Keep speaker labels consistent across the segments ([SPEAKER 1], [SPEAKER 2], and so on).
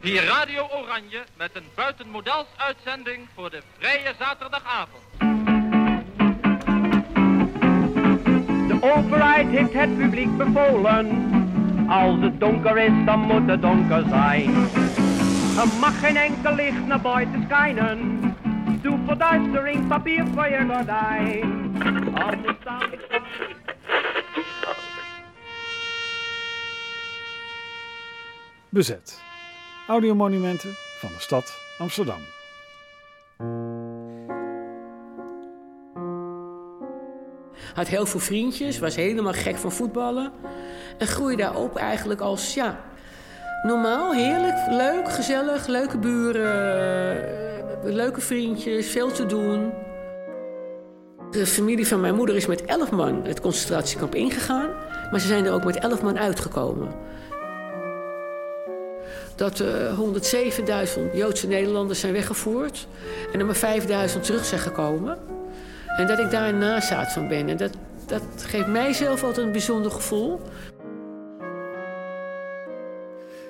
[SPEAKER 1] Hier Radio Oranje met een buitenmodels uitzending voor de vrije zaterdagavond.
[SPEAKER 2] De overheid heeft het publiek bevolen. Als het donker is, dan moet het donker zijn. Er mag geen enkel licht naar buiten schijnen. Doe verduistering, papier voor je gordijn. Anders dan...
[SPEAKER 3] Bezet. Audiomonumenten van de stad Amsterdam.
[SPEAKER 4] Had heel veel vriendjes, was helemaal gek van voetballen. En groeide daar op eigenlijk als, ja, normaal, heerlijk, leuk, gezellig, leuke buren, eh, leuke vriendjes, veel te doen. De familie van mijn moeder is met elf man het concentratiekamp ingegaan, maar ze zijn er ook met elf man uitgekomen. Dat er 107.000 Joodse Nederlanders zijn weggevoerd en er maar 5.000 terug zijn gekomen. En dat ik daar een nazaat van ben. En dat, dat geeft mijzelf altijd een bijzonder gevoel.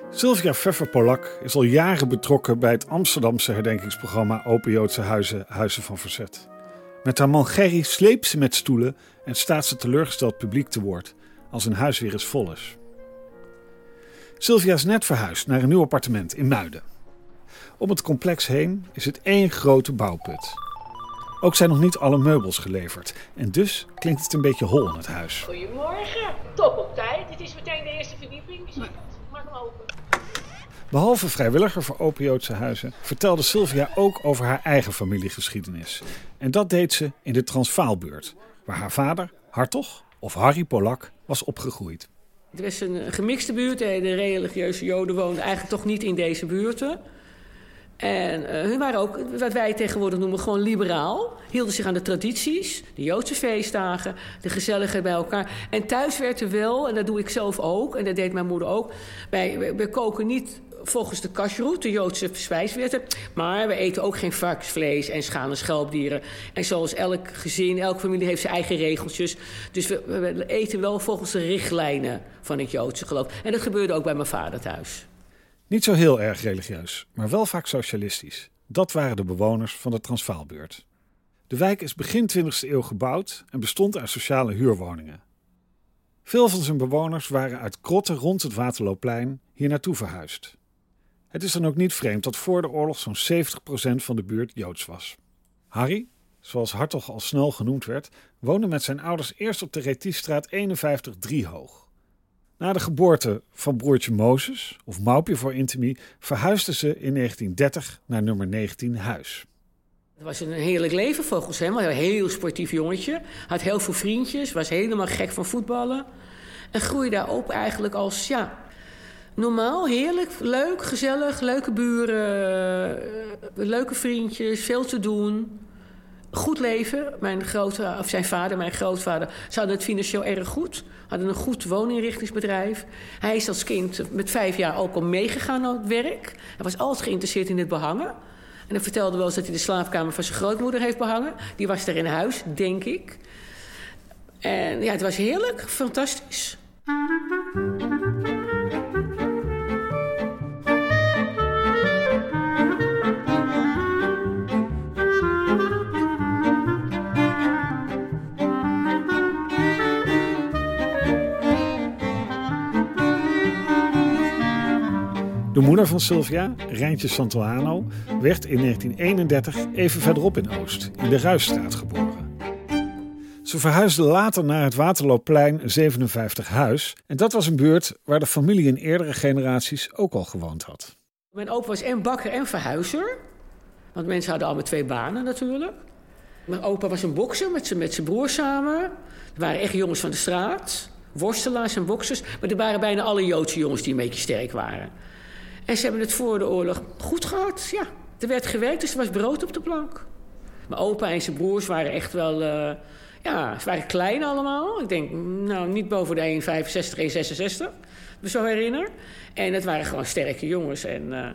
[SPEAKER 3] Sylvia Pfeffer-Polak is al jaren betrokken bij het Amsterdamse herdenkingsprogramma Open Joodse Huizen, Huizen van Verzet. Met haar man Gerry sleept ze met stoelen en staat ze teleurgesteld publiek te woord als hun huis weer eens vol is. Sylvia is net verhuisd naar een nieuw appartement in Muiden. Om het complex heen is het één grote bouwput. Ook zijn nog niet alle meubels geleverd en dus klinkt het een beetje hol in het huis.
[SPEAKER 4] Goedemorgen. Top op tijd. Dit is meteen de eerste verdieping. Dus maak hem open.
[SPEAKER 3] Behalve vrijwilliger voor Open Joodse Huizen vertelde Sylvia ook over haar eigen familiegeschiedenis. En dat deed ze in de Transvaalbuurt, waar haar vader, Hartog of Harry Polak, was opgegroeid.
[SPEAKER 4] Het was een gemixte buurt. De religieuze Joden woonden eigenlijk toch niet in deze buurten. En uh, hun waren ook, wat wij tegenwoordig noemen, gewoon liberaal. Hielden zich aan de tradities, de Joodse feestdagen, de gezelligheid bij elkaar. En thuis werd er wel, en dat doe ik zelf ook, en dat deed mijn moeder ook. Wij, wij koken niet volgens de kashrut, de Joodse spijswetten. Maar we eten ook geen varkensvlees en schalen schelpdieren. En zoals elk gezin, elke familie heeft zijn eigen regeltjes. Dus we, we eten wel volgens de richtlijnen van het Joodse geloof. En dat gebeurde ook bij mijn vader thuis.
[SPEAKER 3] Niet zo heel erg religieus, maar wel vaak socialistisch. Dat waren de bewoners van de Transvaalbuurt. De wijk is begin 20e eeuw gebouwd en bestond uit sociale huurwoningen. Veel van zijn bewoners waren uit krotten rond het Waterloopplein hier naartoe verhuisd. Het is dan ook niet vreemd dat voor de oorlog zo'n 70% van de buurt Joods was. Harry, zoals Hartog al snel genoemd werd, woonde met zijn ouders eerst op de Retiefstraat 51 Driehoog. Na de geboorte van broertje Mozes, of Maupje voor Intimie, verhuisden ze in 1930 naar nummer 19 Huis.
[SPEAKER 4] Het was een heerlijk leven volgens hem. Een heel sportief jongetje. Had heel veel vriendjes. Was helemaal gek van voetballen. En groeide daar op eigenlijk als, ja, normaal, heerlijk, leuk, gezellig, leuke buren, leuke vriendjes, veel te doen. Goed leven. Mijn grote, of zijn vader, mijn grootvader, ze hadden het financieel erg goed. Hadden een goed wooninrichtingsbedrijf. Hij is als kind met vijf jaar ook al meegegaan naar het werk. Hij was altijd geïnteresseerd in het behangen. En hij vertelde wel eens dat hij de slaapkamer van zijn grootmoeder heeft behangen. Die was er in huis, denk ik. En ja, het was heerlijk, fantastisch.
[SPEAKER 3] De moeder van Sylvia, Rijntje Santoano, werd in 1931 even verderop in Oost, in de Ruisstraat geboren. Ze verhuisde later naar het Waterloopplein 57 Huis. En dat was een buurt waar de familie in eerdere generaties ook al gewoond had.
[SPEAKER 4] Mijn opa was en bakker en verhuizer. Want mensen hadden allemaal twee banen natuurlijk. Mijn opa was een bokser met zijn, met zijn broer samen. Er waren echt jongens van de straat. Worstelaars en boksers. Maar er waren bijna alle Joodse jongens die een beetje sterk waren. En ze hebben het voor de oorlog goed gehad. Ja, er werd gewerkt, dus er was brood op de plank. Mijn opa en zijn broers waren echt wel... Uh, ja, ze waren klein allemaal. Ik denk, nou, niet boven de 1,65, 1,66. Me zo herinner. En het waren gewoon sterke jongens. En uh,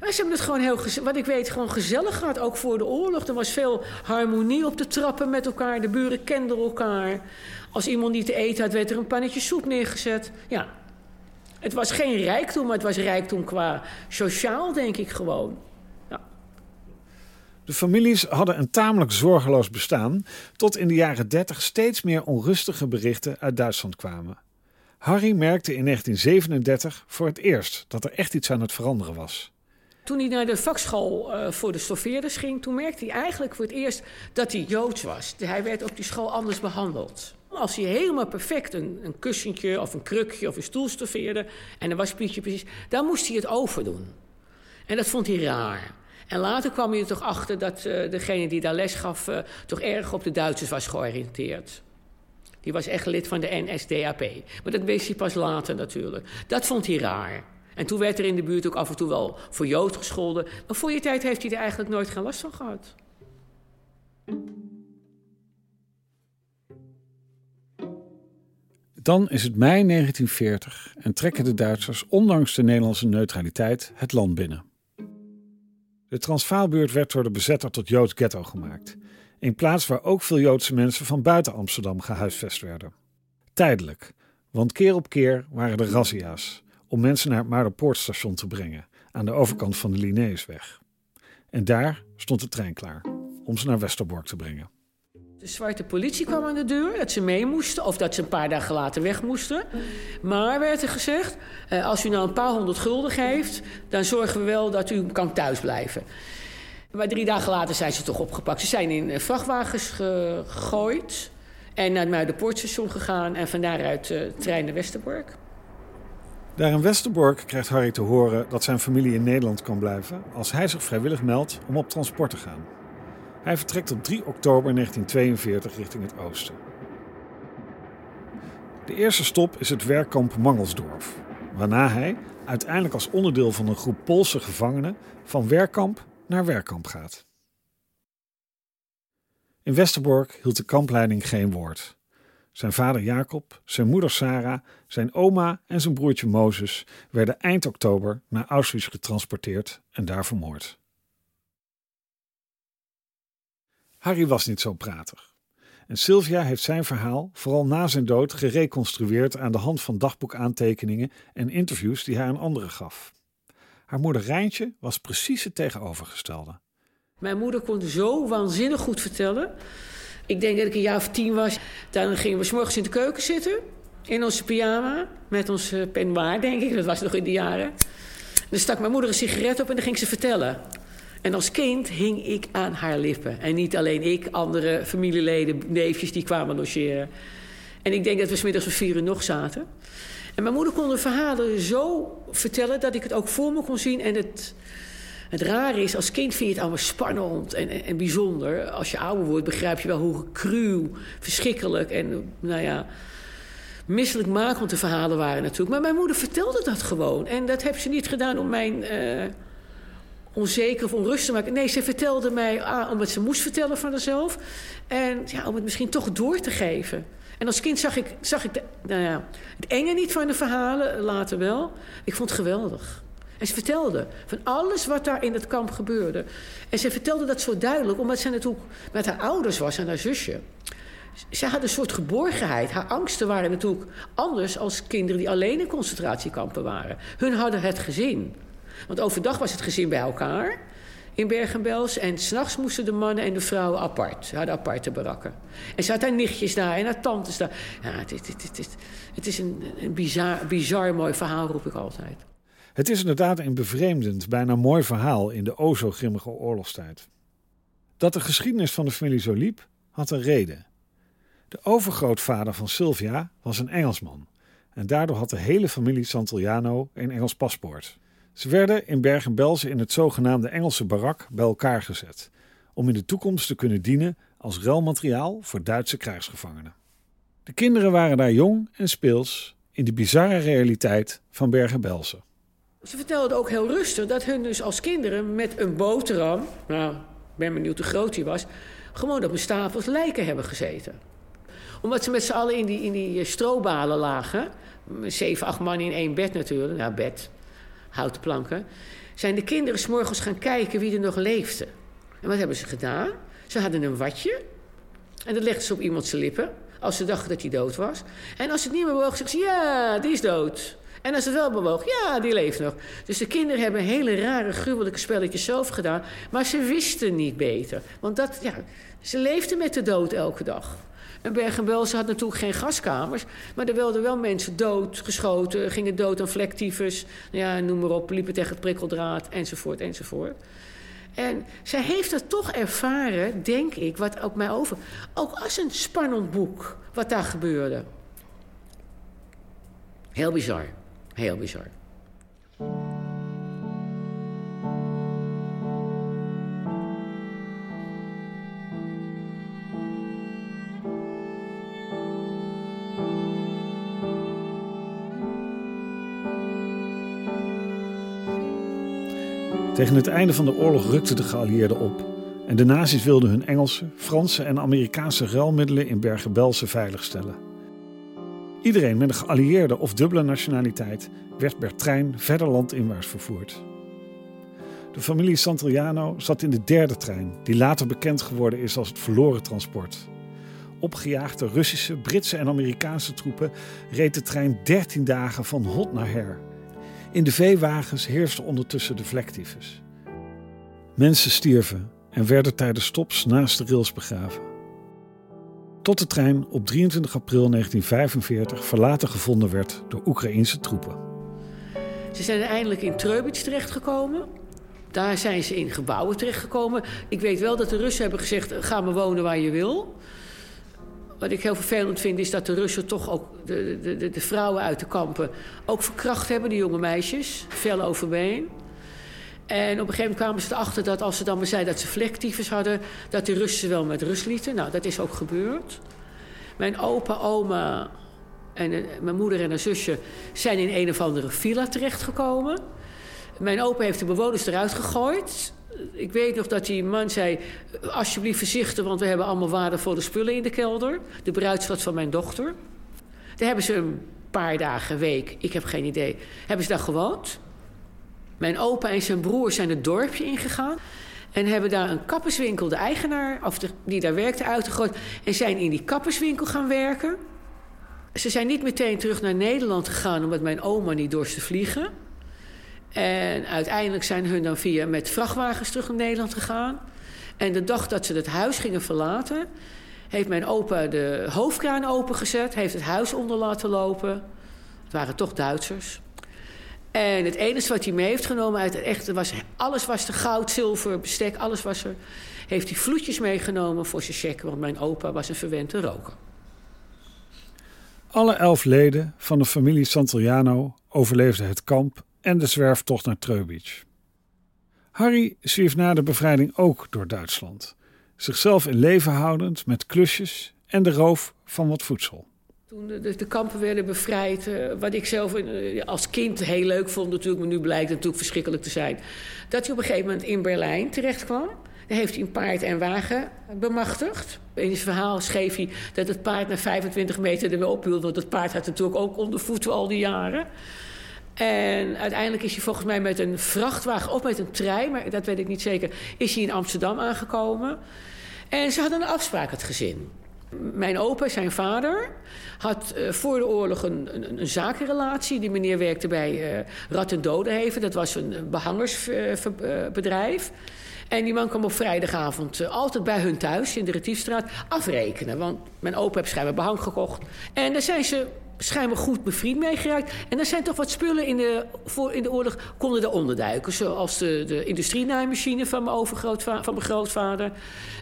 [SPEAKER 4] ze hebben het gewoon heel, wat ik weet, gewoon gezellig gehad. Ook voor de oorlog. Er was veel harmonie op de trappen met elkaar. De buren kenden elkaar. Als iemand niet te eten had, werd er een pannetje soep neergezet. Ja, Het was geen rijkdom, maar het was rijkdom qua sociaal, denk ik gewoon. Ja.
[SPEAKER 3] De families hadden een tamelijk zorgeloos bestaan, tot in de jaren 30 steeds meer onrustige berichten uit Duitsland kwamen. Harry merkte in 1937 voor het eerst dat er echt iets aan het veranderen was.
[SPEAKER 4] Toen hij naar de vakschool uh, voor de stoffeerders ging, toen merkte hij eigenlijk voor het eerst dat hij Joods was. Hij werd op die school anders behandeld. Als hij helemaal perfect een, kussentje of een krukje of een stoel stoffeerde en een waspietje precies, dan moest hij het overdoen. En dat vond hij raar. En later kwam hij er toch achter dat uh, degene die daar les gaf uh, toch erg op de Duitsers was georiënteerd. Die was echt lid van de NSDAP. Maar dat wist hij pas later natuurlijk. Dat vond hij raar. En toen werd er in de buurt ook af en toe wel voor Jood gescholden. Maar voor je tijd heeft hij er eigenlijk nooit geen last van gehad.
[SPEAKER 3] Dan is het mei 1940 en trekken de Duitsers, ondanks de Nederlandse neutraliteit, het land binnen. De Transvaalbuurt werd door de bezetter tot Joods ghetto gemaakt. Een plaats waar ook veel Joodse mensen van buiten Amsterdam gehuisvest werden. Tijdelijk, want keer op keer waren er razzia's om mensen naar het Maarderpoortstation te brengen, aan de overkant van de Linnaeusweg. En daar stond de trein klaar om ze naar Westerbork te brengen.
[SPEAKER 4] De zwarte politie kwam aan de deur, dat ze mee moesten of dat ze een paar dagen later weg moesten. Maar werd er gezegd, eh, als u nou een paar honderd gulden geeft, dan zorgen we wel dat u kan thuisblijven. Maar drie dagen later zijn ze toch opgepakt. Ze zijn in vrachtwagens gegooid en naar het Muiderpoortstation gegaan en van daaruit uh, trein naar Westerbork.
[SPEAKER 3] Daar in Westerbork krijgt Harry te horen dat zijn familie in Nederland kan blijven als hij zich vrijwillig meldt om op transport te gaan. Hij vertrekt op 3 oktober 1942 richting het oosten. De eerste stop is het werkkamp Mangelsdorf, waarna hij, uiteindelijk als onderdeel van een groep Poolse gevangenen, van werkkamp naar werkkamp gaat. In Westerbork hield de kampleiding geen woord. Zijn vader Jacob, zijn moeder Sarah, zijn oma en zijn broertje Mozes werden eind oktober naar Auschwitz getransporteerd en daar vermoord. Harry was niet zo pratig. En Sylvia heeft zijn verhaal, vooral na zijn dood, gereconstrueerd aan de hand van dagboekaantekeningen en interviews die hij aan anderen gaf. Haar moeder Rijntje was precies het tegenovergestelde.
[SPEAKER 4] Mijn moeder kon zo waanzinnig goed vertellen. Ik denk dat ik een jaar of tien was. Dan gingen we s morgens in de keuken zitten. In onze pyjama. Met ons penwaar, denk ik. Dat was nog in die jaren. Dan stak mijn moeder een sigaret op en dan ging ze vertellen. En als kind hing ik aan haar lippen. En niet alleen ik, andere familieleden, neefjes, die kwamen logeren. En ik denk dat we smiddags om vier uur nog zaten. En mijn moeder kon de verhalen zo vertellen dat ik het ook voor me kon zien. En het, het rare is, als kind vind je het allemaal spannend en, en, bijzonder. Als je ouder wordt, begrijp je wel hoe cruw, verschrikkelijk en, nou ja, de verhalen waren natuurlijk. Maar mijn moeder vertelde dat gewoon. En dat heeft ze niet gedaan om mijn uh, onzeker of onrustig te maken. Nee, ze vertelde mij ah, omdat ze moest vertellen van haarzelf. En ja, om het misschien toch door te geven. En als kind zag ik, zag ik nou ja, het enge niet van de verhalen, later wel. Ik vond het geweldig. En ze vertelde van alles wat daar in het kamp gebeurde. En ze vertelde dat zo duidelijk, omdat ze natuurlijk met haar ouders was en haar zusje. Ze had een soort geborgenheid. Haar angsten waren natuurlijk anders als kinderen die alleen in concentratiekampen waren. Hun hadden het gezin. Want overdag was het gezin bij elkaar in Bergen-Bels. En s'nachts moesten de mannen en de vrouwen apart. Ze hadden aparte barakken. En ze had haar nichtjes daar en haar tantes daar. Ja, het, het, is een, een bizar, bizar mooi verhaal, roep ik altijd.
[SPEAKER 3] Het is inderdaad een bevreemdend, bijna mooi verhaal in de o zo grimmige oorlogstijd. Dat de geschiedenis van de familie zo liep, had een reden. De overgrootvader van Sylvia was een Engelsman. En daardoor had de hele familie Santillano een Engels paspoort. Ze werden in Bergen-Belsen in het zogenaamde Engelse barak bij elkaar gezet, om in de toekomst te kunnen dienen als ruilmateriaal voor Duitse krijgsgevangenen. De kinderen waren daar jong en speels in de bizarre realiteit van Bergen-Belsen.
[SPEAKER 4] Ze vertelden ook heel rustig dat hun dus als kinderen met een boterham, nou, ik ben benieuwd hoe groot die was, gewoon op een stapels lijken hebben gezeten. Omdat ze met z'n allen in die, in die strobalen lagen, zeven, acht man in één bed natuurlijk, nou bed, houten planken, zijn de kinderen s'morgens gaan kijken wie er nog leefde. En wat hebben ze gedaan? Ze hadden een watje en dat legden ze op iemands lippen als ze dachten dat hij dood was. En als het niet meer woog, zeggen ze: Ja, die is dood. En als het wel bewoog, ja, die leeft nog. Dus de kinderen hebben hele rare, gruwelijke spelletjes zelf gedaan. Maar ze wisten niet beter. Want dat, ja, ze leefden met de dood elke dag. En Bergen-Belsen had natuurlijk geen gaskamers. Maar er werden wel mensen doodgeschoten, gingen dood aan vlektyfus. Ja, noem maar op, liepen tegen het prikkeldraad, enzovoort, enzovoort. En zij heeft dat toch ervaren, denk ik, wat ook mij over. Ook als een spannend boek, wat daar gebeurde. Heel bizar. Heel bizar.
[SPEAKER 3] Tegen het einde van de oorlog rukten de geallieerden op en de nazi's wilden hun Engelse, Franse en Amerikaanse ruilmiddelen in Bergen-Belsen veiligstellen. Iedereen met een geallieerde of dubbele nationaliteit werd per trein verder landinwaarts vervoerd. De familie Santillano zat in de derde trein, die later bekend geworden is als het verloren transport. Opgejaagde Russische, Britse en Amerikaanse troepen reed de trein 13 dagen van hot naar her. In de veewagens heerste ondertussen de vlektyfus. Mensen stierven en werden tijdens stops naast de rails begraven. Tot de trein op 23 april 1945 verlaten gevonden werd door Oekraïense troepen.
[SPEAKER 4] Ze zijn eindelijk in Treubitz terechtgekomen. Daar zijn ze in gebouwen terechtgekomen. Ik weet wel dat de Russen hebben gezegd: ga maar wonen waar je wil. Wat ik heel vervelend vind is dat de Russen toch ook de, de, de, vrouwen uit de kampen ook verkracht hebben, die jonge meisjes, vel overbeen. En op een gegeven moment kwamen ze erachter dat als ze dan maar zeiden dat ze vlektyfus hadden, dat de Russen wel met rust lieten. Nou, dat is ook gebeurd. Mijn opa, oma en eh, mijn moeder en haar zusje zijn in een of andere villa terechtgekomen. Mijn opa heeft de bewoners eruit gegooid. Ik weet nog dat die man zei: Alsjeblieft voorzichtig, want we hebben allemaal waardevolle spullen in de kelder. De bruidschat van mijn dochter. Daar hebben ze een paar dagen, week, ik heb geen idee, hebben ze daar gewoond. Mijn opa en zijn broer zijn het dorpje ingegaan. En hebben daar een kapperswinkel, de eigenaar, of die daar werkte, uitgegooid. En zijn in die kapperswinkel gaan werken. Ze zijn niet meteen terug naar Nederland gegaan omdat mijn oma niet dorst te vliegen. En uiteindelijk zijn hun dan via met vrachtwagens terug naar Nederland gegaan. En de dag dat ze het huis gingen verlaten, heeft mijn opa de hoofdkraan opengezet, heeft het huis onder laten lopen. Het waren toch Duitsers. En het enige wat hij mee heeft genomen uit het echte was... alles was er, goud, zilver, bestek, alles was er. Heeft hij vloetjes meegenomen voor zijn cheque... want mijn opa was een verwente roker.
[SPEAKER 3] Alle elf leden van de familie Santillano overleefden het kamp... en de zwerftocht naar Treubitsch. Harry zwierf na de bevrijding ook door Duitsland. Zichzelf in leven houdend met klusjes en de roof van wat voedsel.
[SPEAKER 4] De, kampen werden bevrijd, uh, wat ik zelf uh, als kind heel leuk vond natuurlijk... maar nu blijkt natuurlijk verschrikkelijk te zijn... dat hij op een gegeven moment in Berlijn terecht kwam. Daar heeft hij een paard en wagen bemachtigd. In zijn verhaal schreef hij dat het paard na 25 meter er weer ophield... want het paard had natuurlijk ook onder voeten al die jaren... En uiteindelijk is hij volgens mij met een vrachtwagen of met een trein, maar dat weet ik niet zeker, is hij in Amsterdam aangekomen. En ze hadden een afspraak, het gezin. Mijn opa, zijn vader, had uh, voor de oorlog een, zakenrelatie. Die meneer werkte bij uh, Rad en Dodenheven. Dat was een behangersbedrijf. En die man kwam op vrijdagavond altijd bij hun thuis in de Retiefstraat afrekenen. Want mijn opa heeft schijnbaar behang gekocht. En daar zijn ze schijnbaar goed bevriend mee geraakt. En er zijn toch wat spullen in de, voor, in de oorlog konden er onderduiken. Zoals de, de industrienaaimachine van mijn, overgrootvader, van mijn grootvader.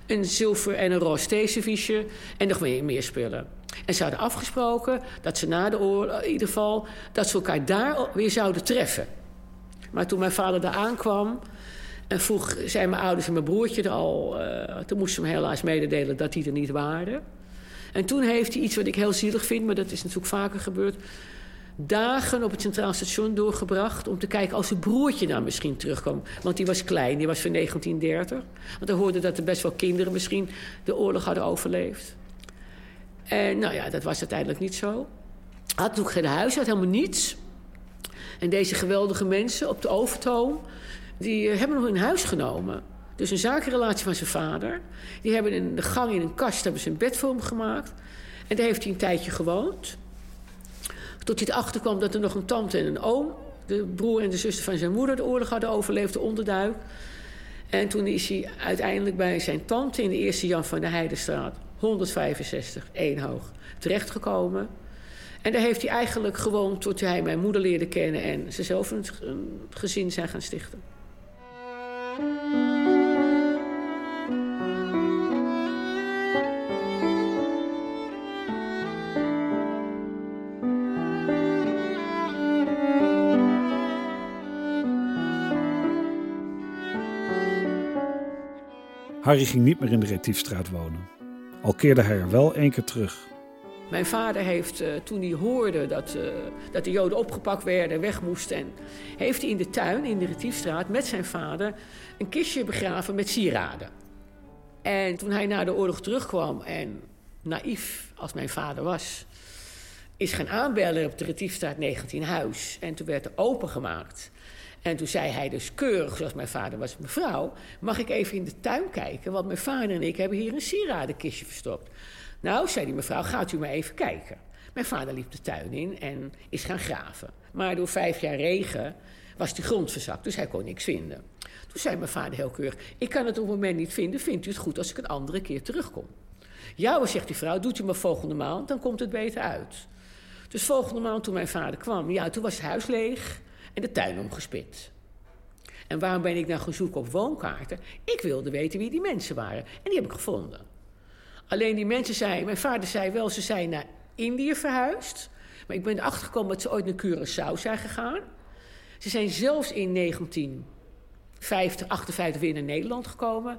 [SPEAKER 4] Een zilver en een roze theeserviesje. En nog meer, meer spullen. En ze hadden afgesproken dat ze na de oorlog, in ieder geval... dat ze elkaar daar weer zouden treffen. Maar toen mijn vader daar aankwam... En vroeg, zijn mijn ouders en mijn broertje er al... Uh, toen moesten ze hem helaas mededelen dat die er niet waren... En toen heeft hij iets wat ik heel zielig vind, maar dat is natuurlijk vaker gebeurd. Dagen op het Centraal Station doorgebracht om te kijken als zijn broertje nou misschien terugkwam. Want die was klein, die was van 1930. Want hij hoorde dat er best wel kinderen misschien de oorlog hadden overleefd. En nou ja, dat was uiteindelijk niet zo. Had natuurlijk geen huis, had helemaal niets. En deze geweldige mensen op de Overtoom, die hebben nog een huis genomen. Dus een zakenrelatie van zijn vader. Die hebben in de gang in een kast hebben ze een bed voor hem gemaakt. En daar heeft hij een tijdje gewoond. Tot hij erachter kwam dat er nog een tante en een oom... de broer en de zuster van zijn moeder de oorlog hadden overleefd, de onderduik. En toen is hij uiteindelijk bij zijn tante in de eerste Jan van der Heidenstraat... 165, één hoog, terechtgekomen. En daar heeft hij eigenlijk gewoond tot hij mijn moeder leerde kennen... en ze zelf een gezin zijn gaan stichten.
[SPEAKER 3] Harry ging niet meer in de Retiefstraat wonen. Al keerde hij er wel één keer terug.
[SPEAKER 4] Mijn vader heeft, uh, toen hij hoorde dat, uh, dat de Joden opgepakt werden, weg moesten... heeft hij in de tuin, in de Retiefstraat, met zijn vader... een kistje begraven met sieraden. En toen hij na de oorlog terugkwam en naïef als mijn vader was... is gaan aanbellen op de Retiefstraat 19 Huis. En toen werd er opengemaakt. En toen zei hij dus keurig, zoals mijn vader was, mevrouw, mag ik even in de tuin kijken? Want mijn vader en ik hebben hier een sieradenkistje verstopt. Nou, zei die mevrouw, gaat u maar even kijken. Mijn vader liep de tuin in en is gaan graven. Maar door vijf jaar regen was die grond verzakt, dus hij kon niks vinden. Toen zei mijn vader heel keurig, ik kan het op het moment niet vinden, vindt u het goed als ik een andere keer terugkom? Ja, zegt die vrouw, doet u maar volgende maand, dan komt het beter uit. Dus volgende maand toen mijn vader kwam, ja, toen was het huis leeg en de tuin omgespit. En waarom ben ik dan gaan zoeken op woonkaarten? Ik wilde weten wie die mensen waren. En die heb ik gevonden. Alleen die mensen zeiden, mijn vader zei wel, ze zijn naar Indië verhuisd. Maar ik ben erachter gekomen dat ze ooit naar Curaçao zijn gegaan. Ze zijn zelfs in 1950, 58 weer naar Nederland gekomen.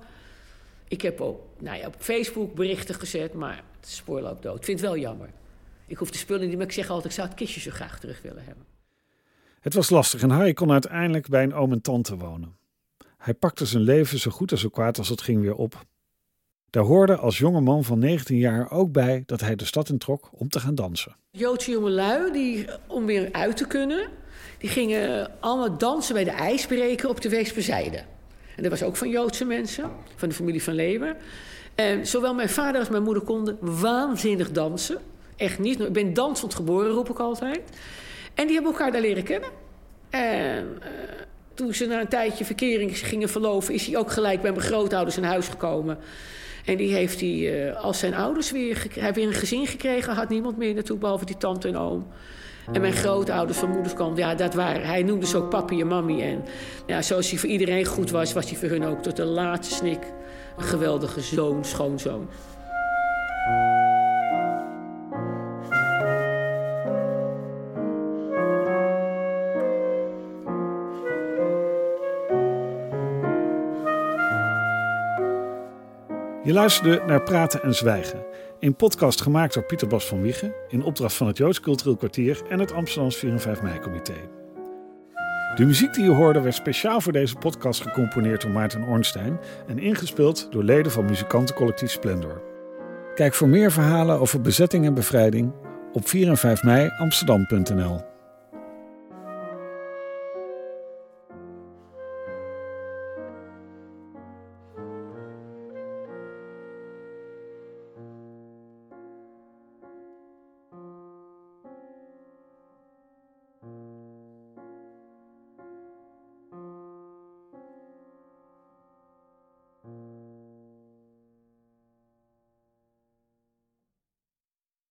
[SPEAKER 4] Ik heb op, nou ja, op Facebook berichten gezet, maar het spoor loopt dood. Ik vind het wel jammer. Ik hoef de spullen niet, maar ik zeg altijd, ik zou het kistje zo graag terug willen hebben.
[SPEAKER 3] Het was lastig en Harry kon uiteindelijk bij een oom en tante wonen. Hij pakte zijn leven zo goed en zo kwaad als het ging weer op. Daar hoorde als jonge man van 19 jaar ook bij dat hij de stad introk om te gaan dansen.
[SPEAKER 4] Joodse jongelui, die, om weer uit te kunnen, die gingen allemaal dansen bij de ijsbreker op de Weesperzijde. En dat was ook van Joodse mensen, van de familie van Leeuwen. En zowel mijn vader als mijn moeder konden waanzinnig dansen. Echt niet. Ik ben dansend geboren, roep ik altijd. En die hebben elkaar daar leren kennen. En uh, toen ze na een tijdje verkering gingen verloven... is hij ook gelijk bij mijn grootouders in huis gekomen. En die heeft hij uh, als zijn ouders weer... Hij weer een gezin gekregen, had niemand meer naartoe... behalve die tante en oom. En mijn grootouders van moederskant, ja, dat waren... Hij noemde ze ook papi en mami. En ja, zoals hij voor iedereen goed was... was hij voor hun ook tot de laatste snik... een geweldige zoon, schoonzoon.
[SPEAKER 3] Luisterde naar Praten en Zwijgen, een podcast gemaakt door Pieter Bas van Wiegen in opdracht van het Joods Cultureel Kwartier en het Amsterdams 4 en 5 mei-comité. De muziek die je hoorde werd speciaal voor deze podcast gecomponeerd door Maarten Ornstein en ingespeeld door leden van muzikantencollectief Splendor. Kijk voor meer verhalen over bezetting en bevrijding op 4 en 5 mei Amsterdam.nl.